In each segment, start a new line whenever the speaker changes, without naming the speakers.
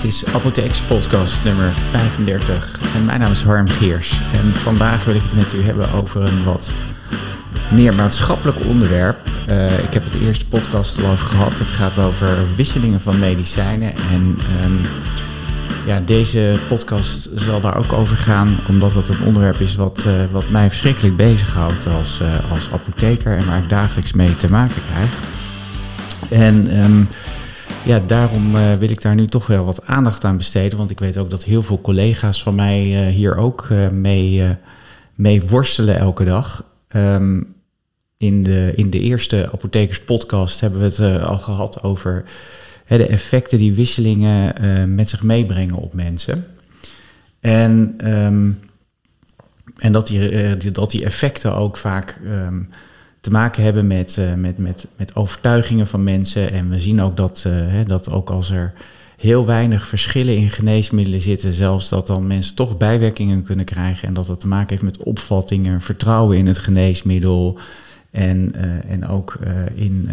Dit is Apotheeks podcast nummer 35 en mijn naam is Harm Geers. En vandaag wil ik het met u hebben over een wat meer maatschappelijk onderwerp. Uh, ik heb het eerste podcast al over gehad. Het gaat over wisselingen van medicijnen. En um, ja, deze podcast zal daar ook over gaan, omdat het een onderwerp is wat, uh, wat mij verschrikkelijk bezighoudt als, uh, als apotheker en waar ik dagelijks mee te maken krijg. En um, ja, daarom uh, wil ik daar nu toch wel wat aandacht aan besteden. Want ik weet ook dat heel veel collega's van mij uh, hier ook uh, mee, mee worstelen elke dag. Um, in, de, in de eerste apothekerspodcast hebben we het al gehad over hè, de effecten die wisselingen met zich meebrengen op mensen. En, um, en dat, die, dat die effecten ook vaak. Um, te maken hebben met, uh, met, met, met overtuigingen van mensen. En we zien ook dat, uh, hè, dat ook als er heel weinig verschillen in geneesmiddelen zitten, zelfs dat dan mensen toch bijwerkingen kunnen krijgen. En dat dat te maken heeft met opvattingen, vertrouwen in het geneesmiddel. En, uh, en ook in,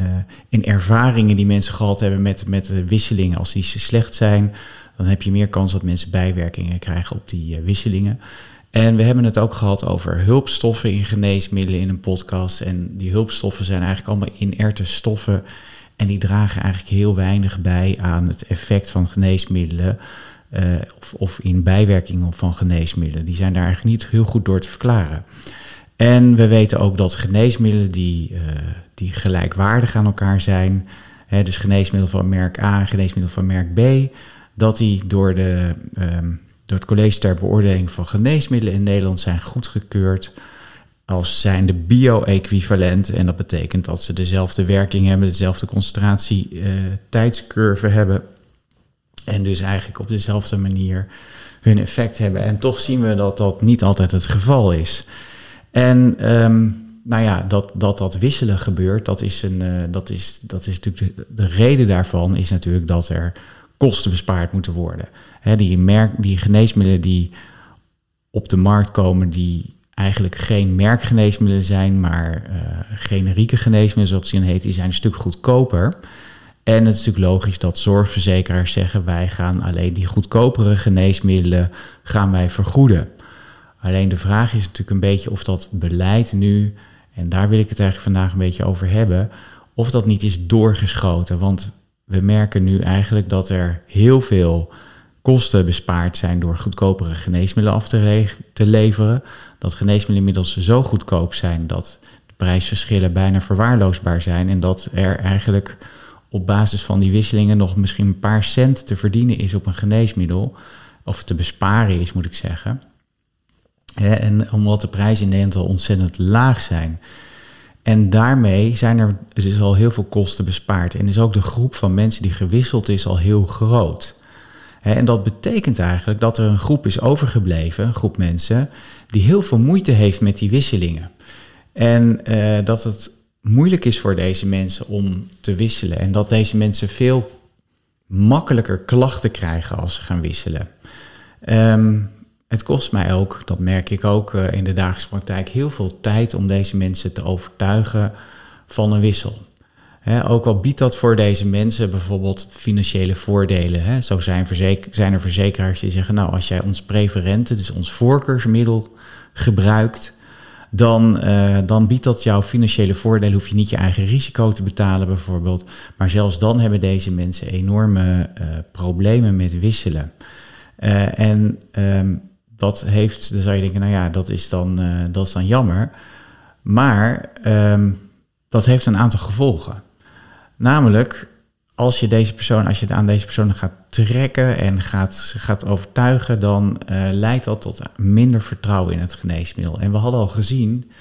in ervaringen die mensen gehad hebben met, met de wisselingen. Als die slecht zijn, dan heb je meer kans dat mensen bijwerkingen krijgen op die wisselingen. En we hebben het ook gehad over hulpstoffen in geneesmiddelen in een podcast. En die hulpstoffen zijn eigenlijk allemaal inerte stoffen. En die dragen eigenlijk heel weinig bij aan het effect van geneesmiddelen. Uh, of, of, in bijwerkingen van geneesmiddelen. Die zijn daar eigenlijk niet heel goed door te verklaren. En we weten ook dat geneesmiddelen die, uh, die gelijkwaardig aan elkaar zijn. Hè, dus geneesmiddel van merk A en geneesmiddel van merk B. Dat die door de. Um, door het College ter Beoordeling van Geneesmiddelen in Nederland zijn goedgekeurd als zijnde bio-equivalent. En dat betekent dat ze dezelfde werking hebben, dezelfde concentratie, tijdscurve hebben. En dus eigenlijk op dezelfde manier hun effect hebben. En toch zien we dat dat niet altijd het geval is. En um, nou ja, dat, dat dat wisselen gebeurt, dat is, een, uh, dat is, dat is natuurlijk de reden daarvan is natuurlijk dat er kosten bespaard moeten worden. Die, merk, die geneesmiddelen die op de markt komen, die eigenlijk geen merkgeneesmiddelen zijn, maar uh, generieke geneesmiddelen, zoals die heet, die zijn een stuk goedkoper. En het is natuurlijk logisch dat zorgverzekeraars zeggen: wij gaan alleen die goedkopere geneesmiddelen gaan wij vergoeden. Alleen de vraag is natuurlijk een beetje of dat beleid nu, en daar wil ik het eigenlijk vandaag een beetje over hebben, of dat niet is doorgeschoten. Want we merken nu eigenlijk dat er heel veel kosten bespaard zijn door goedkopere geneesmiddelen af te, te leveren. Dat geneesmiddelen inmiddels zo goedkoop zijn dat de prijsverschillen bijna verwaarloosbaar zijn. En dat er eigenlijk op basis van die wisselingen nog misschien een paar cent te verdienen is op een geneesmiddel. Of te besparen is, moet ik zeggen. En omdat de prijzen in Nederland al ontzettend laag zijn. En daarmee zijn er dus al heel veel kosten bespaard. En is ook de groep van mensen die gewisseld is al heel groot. En dat betekent eigenlijk dat er een groep is overgebleven, een groep mensen, die heel veel moeite heeft met die wisselingen. En uh, dat het moeilijk is voor deze mensen om te wisselen. En dat deze mensen veel makkelijker klachten krijgen als ze gaan wisselen. Um, het kost mij ook, dat merk ik ook uh, in de dagelijkse praktijk, heel veel tijd om deze mensen te overtuigen van een wissel. Ook al biedt dat voor deze mensen bijvoorbeeld financiële voordelen. Zo zijn, zijn, er verzekeraars die zeggen, nou als jij ons preferente, dus ons voorkeursmiddel gebruikt, dan, uh, dan biedt dat jouw financiële voordelen. Hoef je niet je eigen risico te betalen bijvoorbeeld. Maar zelfs dan hebben deze mensen enorme uh, problemen met wisselen. Uh, en um, dat heeft, dan zou je denken, nou ja, dat is dan, dat is dan jammer. Maar um, dat heeft een aantal gevolgen. Namelijk, als je deze persoon, als je aan deze persoon gaat trekken en gaat, gaat overtuigen, dan uh, leidt dat tot minder vertrouwen in het geneesmiddel. En we hadden al gezien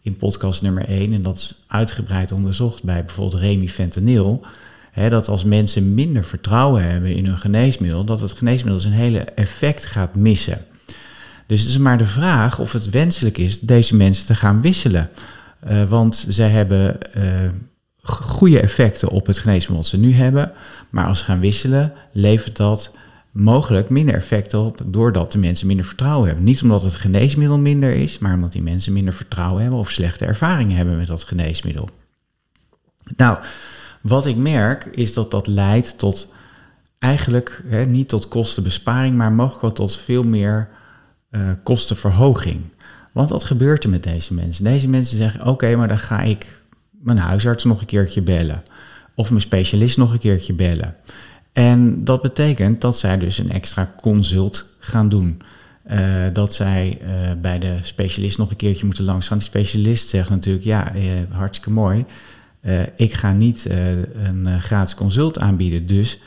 in podcast nummer 1, en dat is uitgebreid onderzocht bij bijvoorbeeld remifentanil, hè, dat als mensen minder vertrouwen hebben in hun geneesmiddel, dat het geneesmiddel zijn hele effect gaat missen. Dus het is maar de vraag of het wenselijk is deze mensen te gaan wisselen. Uh, want zij hebben uh, goede effecten op het geneesmiddel dat ze nu hebben. Maar als ze gaan wisselen, levert dat mogelijk minder effecten op, doordat de mensen minder vertrouwen hebben. Niet omdat het geneesmiddel minder is, maar omdat die mensen minder vertrouwen hebben of slechte ervaringen hebben met dat geneesmiddel. Nou, wat ik merk is dat dat leidt tot eigenlijk hè, niet tot kostenbesparing, maar mogelijk wel tot veel meer uh, kostenverhoging. Want wat gebeurt er met deze mensen? Deze mensen zeggen: Oké, maar dan ga ik mijn huisarts nog een keertje bellen. Of mijn specialist nog een keertje bellen. En dat betekent dat zij dus een extra consult gaan doen. Uh, dat zij uh, bij de specialist nog een keertje moeten langsgaan. Die specialist zegt natuurlijk: Ja, uh, hartstikke mooi. ik ga niet een gratis consult aanbieden. Dus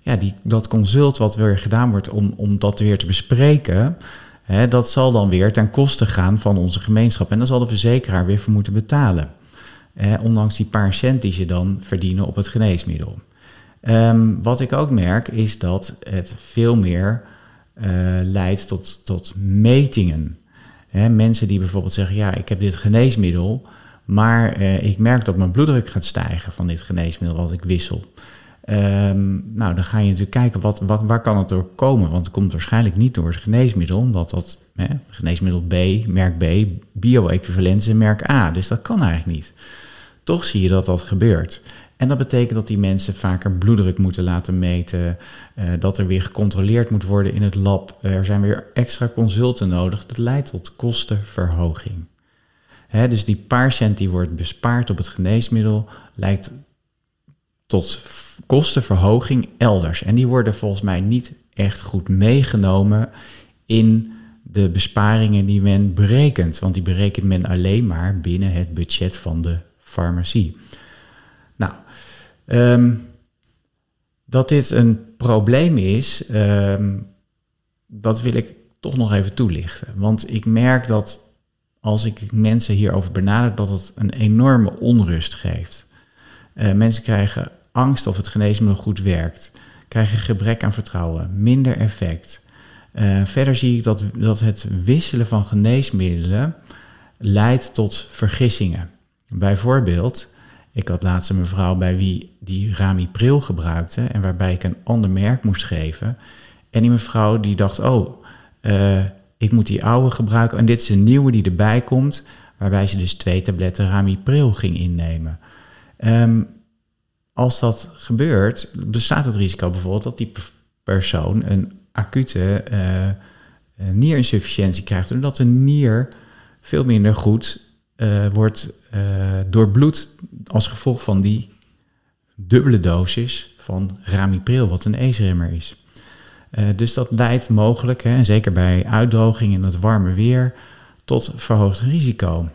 ja, die, dat consult wat weer gedaan wordt om, om dat weer te bespreken, hè, dat zal dan weer ten koste gaan van onze gemeenschap. En dan zal de verzekeraar weer voor moeten betalen. Hè, ondanks die paar cent die ze dan verdienen op het geneesmiddel. Um, wat ik ook merk is dat het veel meer uh, leidt tot, tot metingen. Hè, mensen die bijvoorbeeld zeggen, ja, ik heb dit geneesmiddel, maar uh, ik merk dat mijn bloeddruk gaat stijgen van dit geneesmiddel wat ik wissel. Um, nou, dan ga je natuurlijk kijken, wat, wat, waar kan het door komen? Want het komt waarschijnlijk niet door het geneesmiddel, omdat dat geneesmiddel B, merk B, bio-equivalent is merk A. Dus dat kan eigenlijk niet. Toch zie je dat dat gebeurt. En dat betekent dat die mensen vaker bloeddruk moeten laten meten, uh, dat er weer gecontroleerd moet worden in het lab. Er zijn weer extra consulten nodig. Dat leidt tot kostenverhoging. Hè, dus die paar cent die wordt bespaard op het geneesmiddel leidt tot kostenverhoging elders. En die worden volgens mij niet echt goed meegenomen in de besparingen die men berekent. Want die berekent men alleen maar binnen het budget van de farmacie. Nou, um, dat dit een probleem is, um, dat wil ik toch nog even toelichten. Want ik merk dat als ik mensen hierover benader, dat het een enorme onrust geeft. Uh, mensen krijgen angst of het geneesmiddel goed werkt, krijgen gebrek aan vertrouwen, minder effect. Uh, verder zie ik dat, dat het wisselen van geneesmiddelen leidt tot vergissingen. Bijvoorbeeld, ik had laatst een mevrouw bij wie die Ramipril gebruikte en waarbij ik een ander merk moest geven. En die mevrouw die dacht, oh, uh, ik moet die oude gebruiken en dit is een nieuwe die erbij komt, waarbij ze dus twee tabletten Ramipril ging innemen. Um, als dat gebeurt, bestaat het risico bijvoorbeeld dat die persoon een acute uh, nierinsufficiëntie krijgt, omdat de nier veel minder goed uh, wordt uh, doorbloed als gevolg van die dubbele dosis van ramipril, wat een ACE-remmer is. dus dat leidt mogelijk, hè, zeker bij uitdroging in het warme weer, tot verhoogd risico.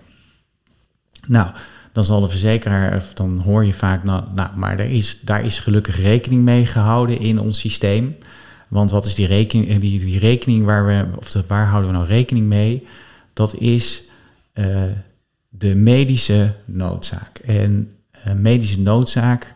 Nou, dan zal de verzekeraar, dan hoor je vaak, nou, nou maar er is, daar is gelukkig rekening mee gehouden in ons systeem. Want wat is die rekening, eh, die, die rekening waar we, of waar houden we nou rekening mee? Dat is de medische noodzaak. En uh, medische noodzaak,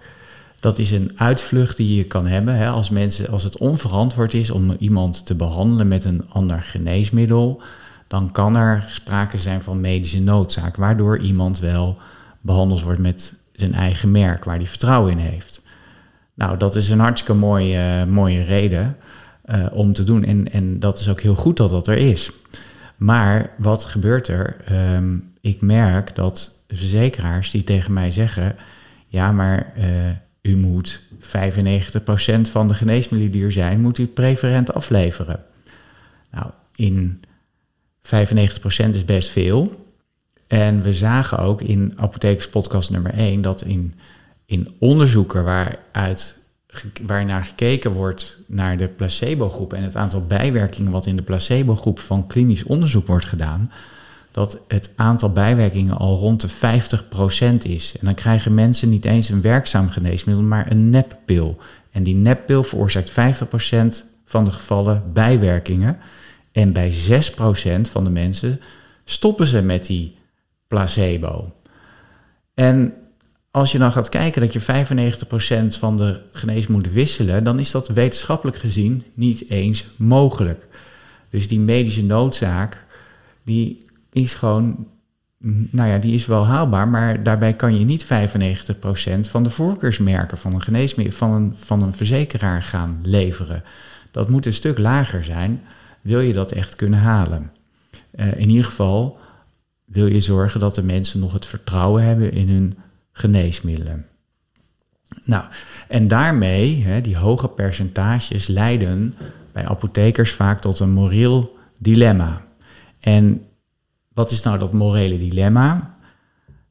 dat is een uitvlucht die je kan hebben hè, als, mensen, als het onverantwoord is om iemand te behandelen met een ander geneesmiddel. Dan kan er sprake zijn van medische noodzaak, waardoor iemand wel behandeld wordt met zijn eigen merk, waar hij vertrouwen in heeft. Nou, dat is een hartstikke mooie, mooie reden uh, om te doen. En, en dat is ook heel goed dat dat er is. Maar wat gebeurt er? Um, ik merk dat verzekeraars die tegen mij zeggen: ja, maar uh, u moet 95% van de geneesmiddelen die er zijn, moet u preferent afleveren. Nou, in 95% is best veel. En we zagen ook in Apothekerspodcast nummer 1 dat in, in onderzoeken waaruit, waarnaar gekeken wordt naar de placebo-groep en het aantal bijwerkingen wat in de placebo-groep van klinisch onderzoek wordt gedaan, dat het aantal bijwerkingen al rond de 50% is. En dan krijgen mensen niet eens een werkzaam geneesmiddel, maar een neppil. En die neppil veroorzaakt 50% van de gevallen bijwerkingen. En bij 6% van de mensen stoppen ze met die placebo. En als je dan gaat kijken dat je 95% van de genees moet wisselen, dan is dat wetenschappelijk gezien niet eens mogelijk. Dus die medische noodzaak, die is gewoon, nou ja, die is wel haalbaar, maar daarbij kan je niet 95% van de voorkeursmerken van een geneesmiddel, van een, van een verzekeraar gaan leveren. Dat moet een stuk lager zijn, wil je dat echt kunnen halen. Uh, in ieder geval wil je zorgen dat de mensen nog het vertrouwen hebben in hun geneesmiddelen. Nou, en daarmee, hè, die hoge percentages leiden bij apothekers vaak tot een moreel dilemma. En wat is nou dat morele dilemma?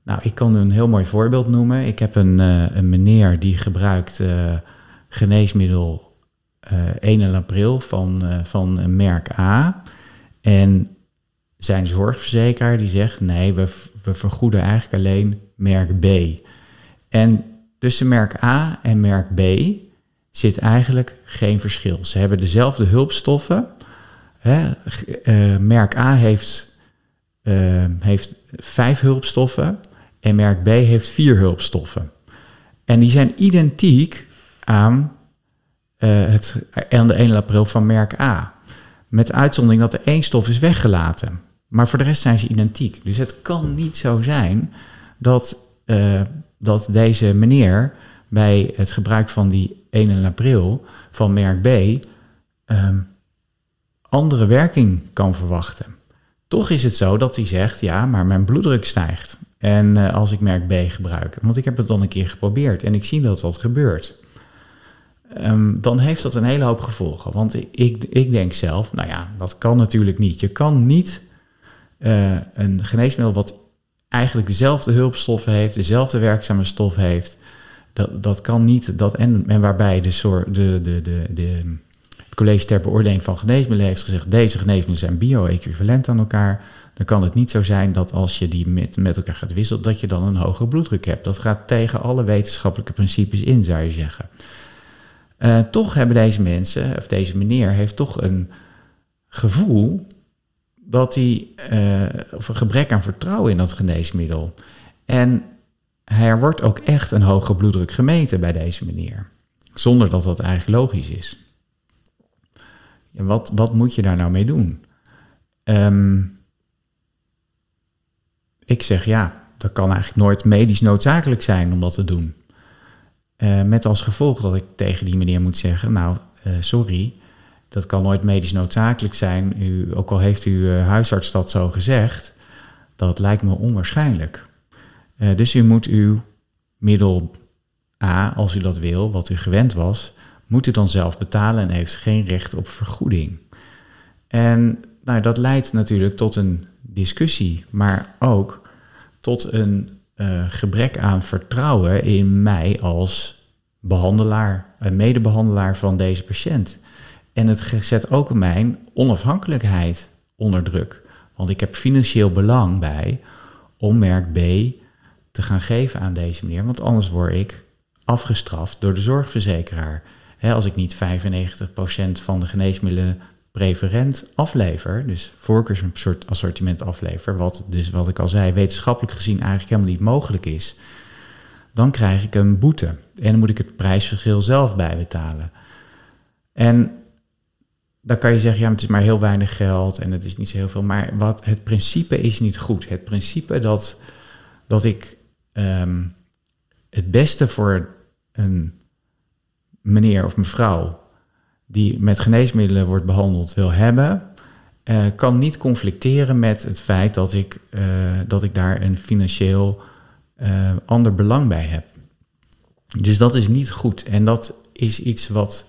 Nou, ik kan een heel mooi voorbeeld noemen. Ik heb een, uh, een meneer die gebruikt uh, geneesmiddel uh, 1 april van, van merk A. En zijn zorgverzekeraar die zegt nee, we, vergoeden eigenlijk alleen merk B. En tussen merk A en merk B zit eigenlijk geen verschil. Ze hebben dezelfde hulpstoffen. Hè. Merk A heeft, uh, heeft vijf hulpstoffen en merk B heeft vier hulpstoffen. En die zijn identiek aan, uh, het, aan de 1 april van merk A. Met uitzondering dat er één stof is weggelaten. Maar voor de rest zijn ze identiek. Dus het kan niet zo zijn dat, uh, dat deze meneer bij het gebruik van die 1 april van merk B um, andere werking kan verwachten. Toch is het zo dat hij zegt, ja, maar mijn bloeddruk stijgt. En uh, als ik merk B gebruik, want ik heb het dan een keer geprobeerd en ik zie dat dat gebeurt. Um, dan heeft dat een hele hoop gevolgen. Want ik, ik denk zelf, nou ja, dat kan natuurlijk niet. Je kan niet uh, een geneesmiddel wat eigenlijk dezelfde hulpstoffen heeft, dezelfde werkzame stof heeft, dat, dat kan niet. Dat, en, en waarbij de, de, de, de, de, het college ter beoordeling van geneesmiddelen heeft gezegd, deze geneesmiddelen zijn bio-equivalent aan elkaar. Dan kan het niet zo zijn dat als je die met, met elkaar gaat wisselen, dat je dan een hogere bloeddruk hebt. Dat gaat tegen alle wetenschappelijke principes in, zou je zeggen. Uh, toch hebben deze mensen, of deze meneer, heeft toch een gevoel dat hij, uh, of een gebrek aan vertrouwen in dat geneesmiddel. En er wordt ook echt een hoge bloeddruk gemeten bij deze meneer. Zonder dat dat eigenlijk logisch is. Wat, wat moet je daar nou mee doen? Um, ik zeg ja, dat kan eigenlijk nooit medisch noodzakelijk zijn om dat te doen. Uh, met als gevolg dat ik tegen die meneer moet zeggen: Nou, uh, sorry, dat kan nooit medisch noodzakelijk zijn. U, ook al heeft uw uh, huisarts dat zo gezegd, dat lijkt me onwaarschijnlijk. Dus u moet uw middel A, als u dat wil, wat u gewend was, moet u dan zelf betalen en heeft geen recht op vergoeding. En nou, dat leidt natuurlijk tot een discussie, maar ook tot een uh, gebrek aan vertrouwen in mij als behandelaar, een medebehandelaar van deze patiënt. En het zet ook mijn onafhankelijkheid onder druk. Want ik heb financieel belang bij om merk B te gaan geven aan deze meneer. Want anders word ik afgestraft door de zorgverzekeraar. Als ik niet 95% van de geneesmiddelen preferent aflever, dus voorkeursassortiment aflever, wat dus wat ik al zei, wetenschappelijk gezien eigenlijk helemaal niet mogelijk is, dan krijg ik een boete. En dan moet ik het prijsverschil zelf bijbetalen. En dan kan je zeggen, ja, het is maar heel weinig geld en het is niet zo heel veel. Maar wat, het principe is niet goed. Het principe dat, dat ik um, het beste voor een meneer of mevrouw die met geneesmiddelen wordt behandeld wil hebben, uh, kan niet conflicteren met het feit dat ik, uh, dat ik daar een financieel uh, ander belang bij heb. Dus dat is niet goed. En dat is iets wat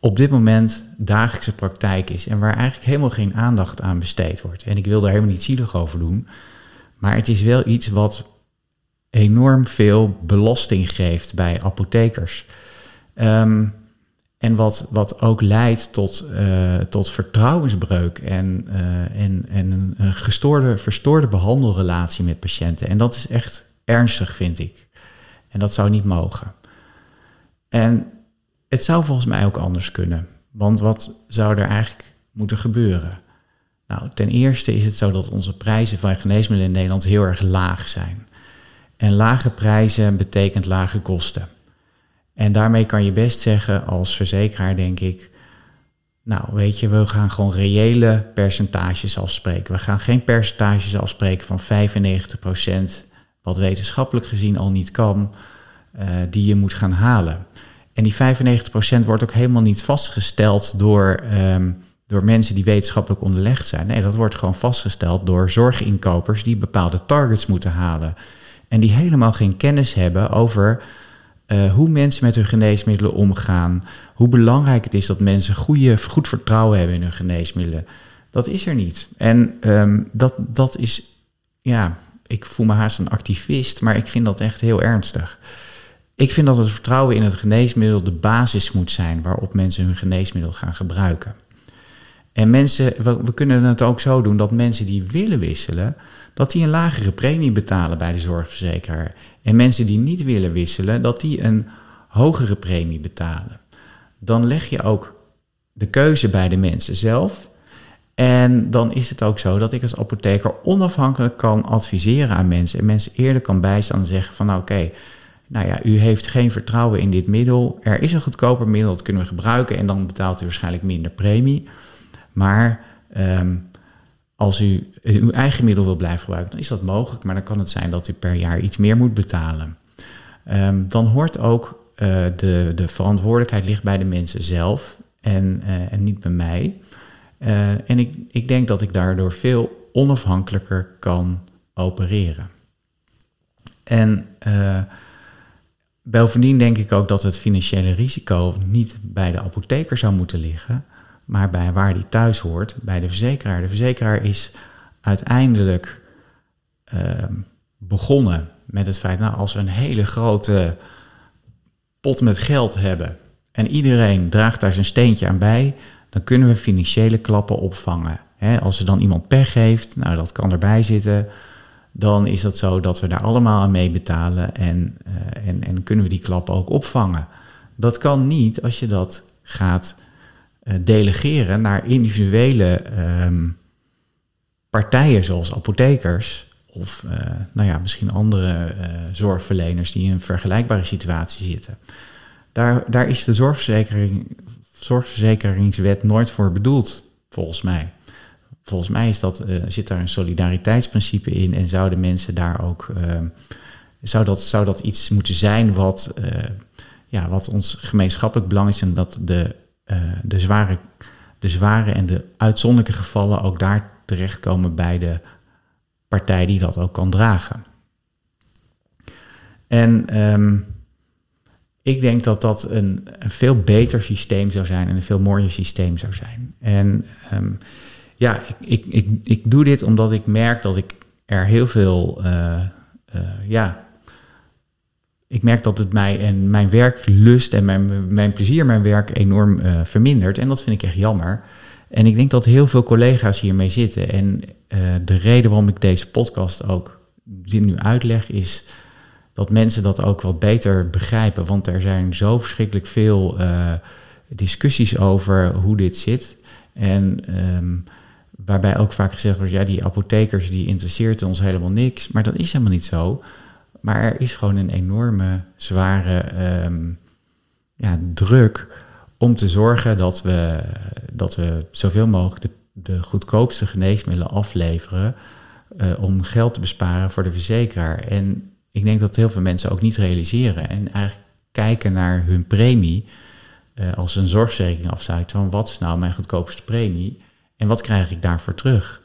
op dit moment dagelijkse praktijk is en waar eigenlijk helemaal geen aandacht aan besteed wordt. En ik wil daar helemaal niet zielig over doen, maar het is wel iets wat enorm veel belasting geeft bij apothekers. Um, en wat, wat ook leidt tot, uh, tot vertrouwensbreuk en, uh, en, en een gestoorde, verstoorde behandelrelatie met patiënten. En dat is echt ernstig, vind ik. En dat zou niet mogen. En het zou volgens mij ook anders kunnen. Want wat zou er eigenlijk moeten gebeuren? Nou, ten eerste is het zo dat onze prijzen van geneesmiddelen in Nederland heel erg laag zijn. En lage prijzen betekent lage kosten. En daarmee kan je best zeggen als verzekeraar, denk ik, nou weet je, we gaan gewoon reële percentages afspreken. We gaan geen percentages afspreken van 95%, wat wetenschappelijk gezien al niet kan, uh, die je moet gaan halen. En die 95% wordt ook helemaal niet vastgesteld door, um, door mensen die wetenschappelijk onderlegd zijn. Nee, dat wordt gewoon vastgesteld door zorginkopers die bepaalde targets moeten halen. En die helemaal geen kennis hebben over uh, hoe mensen met hun geneesmiddelen omgaan, hoe belangrijk het is dat mensen goede, goed vertrouwen hebben in hun geneesmiddelen. Dat is er niet. En um, dat, dat is, ja, ik voel me haast een activist, maar ik vind dat echt heel ernstig. Ik vind dat het vertrouwen in het geneesmiddel de basis moet zijn waarop mensen hun geneesmiddel gaan gebruiken. En mensen, we, kunnen het ook zo doen dat mensen die willen wisselen, dat die een lagere premie betalen bij de zorgverzekeraar. En mensen die niet willen wisselen, dat die een hogere premie betalen. Dan leg je ook de keuze bij de mensen zelf. En dan is het ook zo dat ik als apotheker onafhankelijk kan adviseren aan mensen. En mensen eerder kan bijstaan en zeggen van nou oké, nou ja, u heeft geen vertrouwen in dit middel. Er is een goedkoper middel, dat kunnen we gebruiken en dan betaalt u waarschijnlijk minder premie. Maar ehm, als u uw eigen middel wil blijven gebruiken, dan is dat mogelijk. Maar dan kan het zijn dat u per jaar iets meer moet betalen. Ehm, dan hoort ook uh, de, de verantwoordelijkheid ligt bij de mensen zelf en, uh, en niet bij mij. En ik, ik denk dat ik daardoor veel onafhankelijker kan opereren. En bovendien denk ik ook dat het financiële risico niet bij de apotheker zou moeten liggen, maar bij waar die thuis hoort, bij de verzekeraar. De verzekeraar is uiteindelijk uh, begonnen met het feit, nou, als we een hele grote pot met geld hebben en iedereen draagt daar zijn steentje aan bij, dan kunnen we financiële klappen opvangen. als er dan iemand pech heeft, nou dat kan erbij zitten, dan is dat zo dat we daar allemaal aan mee betalen en, uh, en, en kunnen we die klappen ook opvangen. Dat kan niet als je dat gaat delegeren naar individuele um, partijen zoals apothekers of uh, nou ja, misschien andere uh, zorgverleners die in een vergelijkbare situatie zitten. Daar, daar is de zorgverzekering, zorgverzekeringswet nooit voor bedoeld, volgens mij. Volgens mij is dat, zit daar een solidariteitsprincipe in en zouden mensen daar ook. Ehm, zou, dat, zou dat iets moeten zijn wat, ja, wat ons gemeenschappelijk belang is en dat de, de, zware, de zware en de uitzonderlijke gevallen ook daar terechtkomen bij de partij die dat ook kan dragen. En um, ik denk dat dat een, een, veel beter systeem zou zijn en een veel mooier systeem zou zijn. En um, ja, ik, ik, ik, ik, doe dit omdat ik merk dat ik er heel veel, uh, uh, ja, ik merk dat het mij en mijn werklust en mijn, mijn plezier, mijn werk enorm uh, vermindert. En dat vind ik echt jammer. En ik denk dat heel veel collega's hiermee zitten. En uh, de reden waarom ik deze podcast ook nu uitleg, is dat mensen dat ook wat beter begrijpen. Want er zijn zo verschrikkelijk veel uh, discussies over hoe dit zit. En um, waarbij ook vaak gezegd wordt, ja, die apothekers die interesseert ons helemaal niks. Maar dat is helemaal niet zo. Maar er is gewoon een enorme zware um, ja, druk om te zorgen dat we, dat we zoveel mogelijk de, goedkoopste geneesmiddelen afleveren uh, om geld te besparen voor de verzekeraar. En ik denk dat heel veel mensen ook niet realiseren en eigenlijk kijken naar hun premie uh, als een zorgverzekering afsluit van wat is nou mijn goedkoopste premie en wat krijg ik daarvoor terug.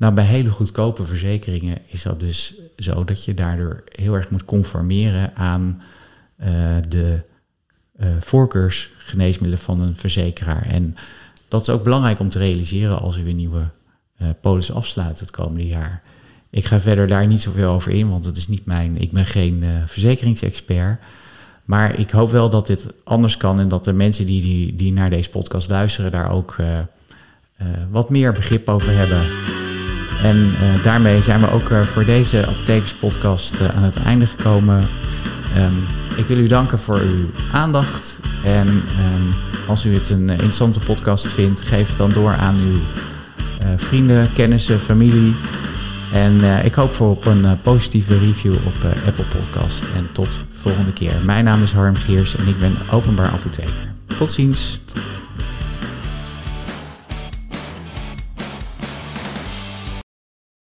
Nou, bij hele goedkope verzekeringen is dat dus zo dat je daardoor heel erg moet conformeren aan uh, de uh, voorkeursgeneesmiddelen van een verzekeraar. En dat is ook belangrijk om te realiseren als u een nieuwe uh, polis afsluit het komende jaar. Ik ga verder daar niet zoveel over in, want het is niet mijn, ik ben geen verzekeringsexpert. Maar ik hoop wel dat dit anders kan en dat de mensen die, die, die naar deze podcast luisteren daar ook wat meer begrip over hebben. En daarmee zijn we ook voor deze apothekerspodcast aan het einde gekomen. Um, ik wil u danken voor uw aandacht. En um, als u het een interessante podcast vindt, geef het dan door aan uw vrienden, kennissen, familie. En ik hoop voor op een positieve review op Apple Podcast. En tot volgende keer. Mijn naam is Harm Geers en ik ben openbaar apotheker. Tot ziens.